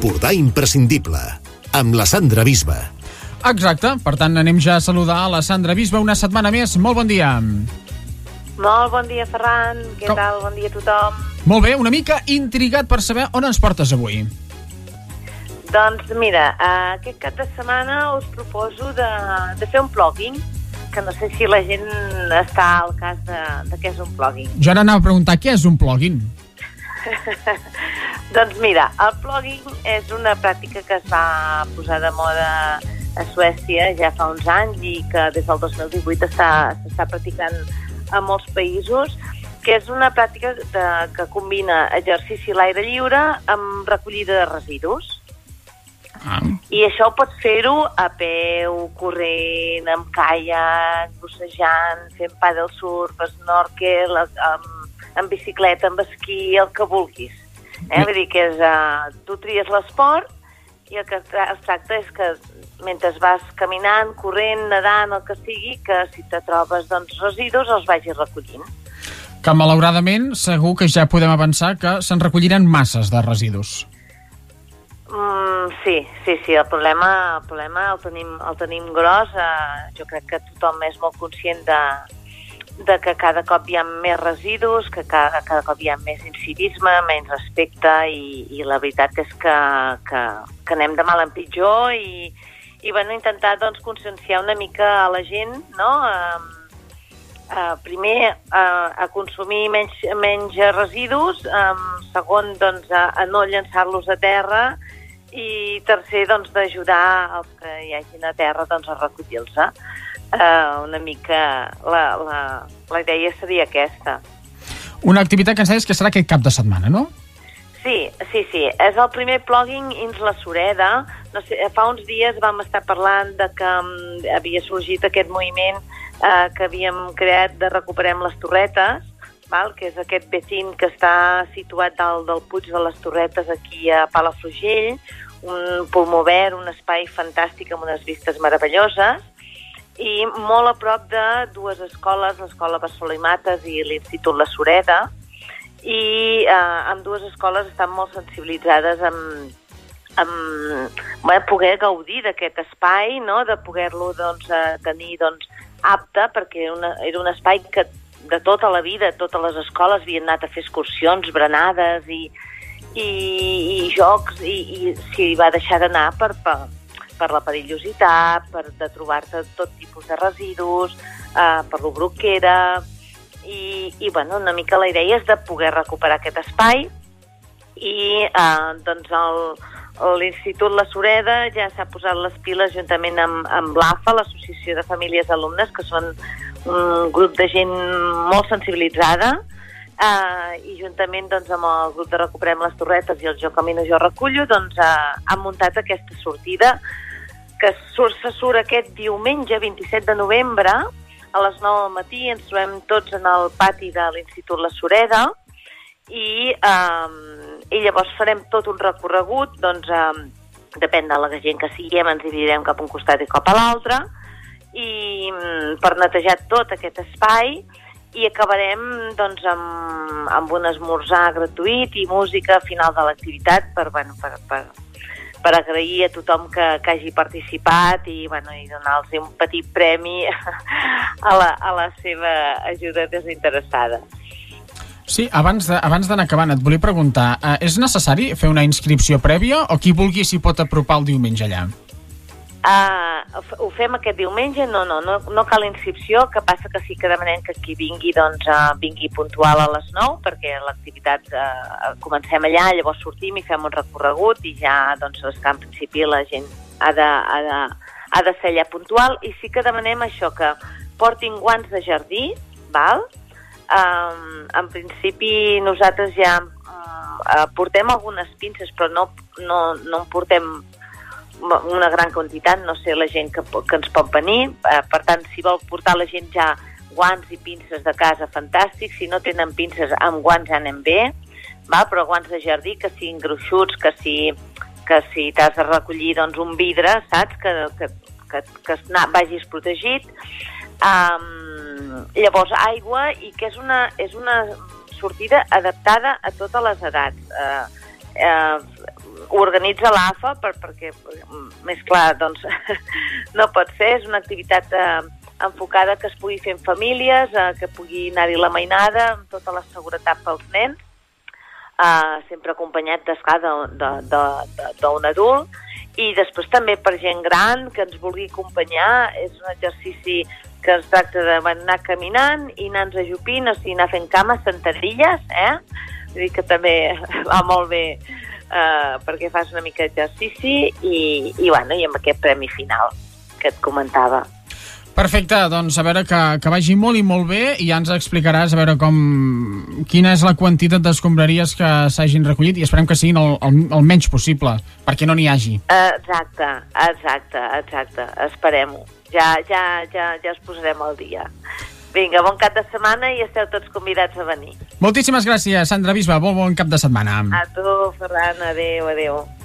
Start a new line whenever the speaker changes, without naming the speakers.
L'Empordà imprescindible, amb la Sandra Bisba.
Exacte, per tant anem ja a saludar a la Sandra Bisba una setmana més. Molt bon dia.
Molt bon dia, Ferran. Què
Com-
tal? Bon dia a tothom.
Molt bé, una mica intrigat per saber on ens portes avui.
Doncs mira, eh, aquest cap de setmana us proposo de, de fer un plugin, que no sé si la gent està al cas de, de què és un plugin.
Jo ara anava a preguntar què és un plugin.
Doncs mira, el plugin és una pràctica que es va posar de moda a Suècia ja fa uns anys i que des del 2018 està- s'està practicant a molts països, que és una pràctica de, que combina exercici a l'aire lliure amb recollida de residus.
Ah.
I això pots fer-ho a peu, corrent, amb caiac, bussejant, fent paddle surf, snorkel, amb, amb bicicleta, amb esquí, el que vulguis. Eh? Vull dir que és, uh, tu tries l'esport i el que es tracta és que mentre vas caminant, corrent, nedant, el que sigui, que si te trobes doncs, residus els vagis recollint.
Que malauradament segur que ja podem avançar que se'n recolliran masses de residus.
Mm, sí, sí, sí, el problema, el problema el tenim, el tenim gros. Eh, jo crec que tothom és molt conscient de, de que cada cop hi ha més residus, que cada, cada cop hi ha més incivisme, menys respecte i, i la veritat és que, que, que anem de mal en pitjor i, i bueno, intentar doncs, conscienciar una mica a la gent, no?, eh, Uh, primer, uh, a consumir menys, menys residus, um, segon, doncs, a, a no llançar-los a terra i tercer, doncs, d'ajudar els que hi hagin a terra doncs, a recollir-los. Uh, una mica la, la, la idea seria aquesta.
Una activitat que ens deies que serà aquest cap de setmana, no?
Sí, sí, sí. És el primer plugin Ins la Sureda. No sé, fa uns dies vam estar parlant de que um, havia sorgit aquest moviment eh, que havíem creat de Recuperem les Torretes, val? que és aquest vecin que està situat dalt del Puig de les Torretes aquí a Palafrugell, un pulmó verd, un espai fantàstic amb unes vistes meravelloses, i molt a prop de dues escoles, l'escola Barcelona i Mates i l'Institut La Sureda, i eh, amb dues escoles estan molt sensibilitzades amb, amb bueno, poder gaudir d'aquest espai, no? de poder-lo doncs, eh, tenir doncs, apte, perquè una, era un espai que de tota la vida, totes les escoles havien anat a fer excursions, berenades i, i, i jocs, i, i s'hi va deixar d'anar per, per, per la perillositat, per de trobar-te tot tipus de residus, eh, per lo bruc que era, i, i bueno, una mica la idea és de poder recuperar aquest espai i eh, doncs l'Institut La Sureda ja s'ha posat les piles juntament amb, amb l'AFA, l'Associació de Famílies Alumnes, que són un grup de gent molt sensibilitzada, eh, i juntament doncs, amb el grup de Recuperem les Torretes i el Jo Camino Jo Recullo doncs, eh, han muntat aquesta sortida que surt, se surt aquest diumenge 27 de novembre a les 9 del matí ens trobem tots en el pati de l'Institut La Sureda i, eh, i llavors farem tot un recorregut, doncs eh, depèn de la gent que siguem, ens dividirem cap a un costat i cap a l'altre, i mm, per netejar tot aquest espai i acabarem doncs, amb, amb un esmorzar gratuït i música final de l'activitat per, bueno, per, per, per agrair a tothom que, que hagi participat i, bueno, i donar-los un petit premi a la, a la seva ajuda desinteressada.
Sí, abans d'anar acabant, et volia preguntar, eh, és necessari fer una inscripció prèvia o qui vulgui s'hi pot apropar el diumenge allà?
Uh, ho fem aquest diumenge? No, no, no, no cal inscripció, que passa que sí que demanem que qui vingui, doncs, uh, vingui puntual a les 9, perquè l'activitat uh, comencem allà, llavors sortim i fem un recorregut i ja, doncs, que en principi la gent ha de, ha de, ha de ser allà puntual i sí que demanem això, que portin guants de jardí, val? Um, en principi nosaltres ja uh, portem algunes pinces, però no, no, no en portem una gran quantitat, no sé la gent que, que ens pot venir, eh, per tant, si vol portar la gent ja guants i pinces de casa, fantàstic, si no tenen pinces, amb guants anem bé, val? però guants de jardí que siguin gruixuts, que si, que si t'has de recollir doncs, un vidre, saps? Que, que, que, que vagis protegit. Um, llavors, aigua, i que és una, és una sortida adaptada a totes les edats. Uh, uh, ho organitza l'AFA per, perquè, més clar, doncs no pot ser, és una activitat eh, enfocada que es pugui fer en famílies, eh, que pugui anar-hi la mainada amb tota la seguretat pels nens, eh, sempre acompanyat d'un adult, i després també per gent gran que ens vulgui acompanyar, és un exercici que es tracta d'anar caminant i anar-nos ajupint, o sigui, anar fent cames, sentadilles, eh? Vull dir que també va molt bé eh, perquè fas una mica d'exercici i, i, bueno, i amb aquest premi final que et comentava.
Perfecte, doncs a veure que, que vagi molt i molt bé i ja ens explicaràs a veure com quina és la quantitat d'escombraries que s'hagin recollit i esperem que siguin el, el, el menys possible, perquè no n'hi hagi.
Exacte, exacte, exacte, esperem-ho. Ja, ja, ja, ja es posarem al dia. Vinga, bon cap de setmana i esteu tots convidats a venir.
Moltíssimes gràcies, Sandra Bisba. Bon bon cap de setmana.
A tu, Ferran. Adéu, adéu.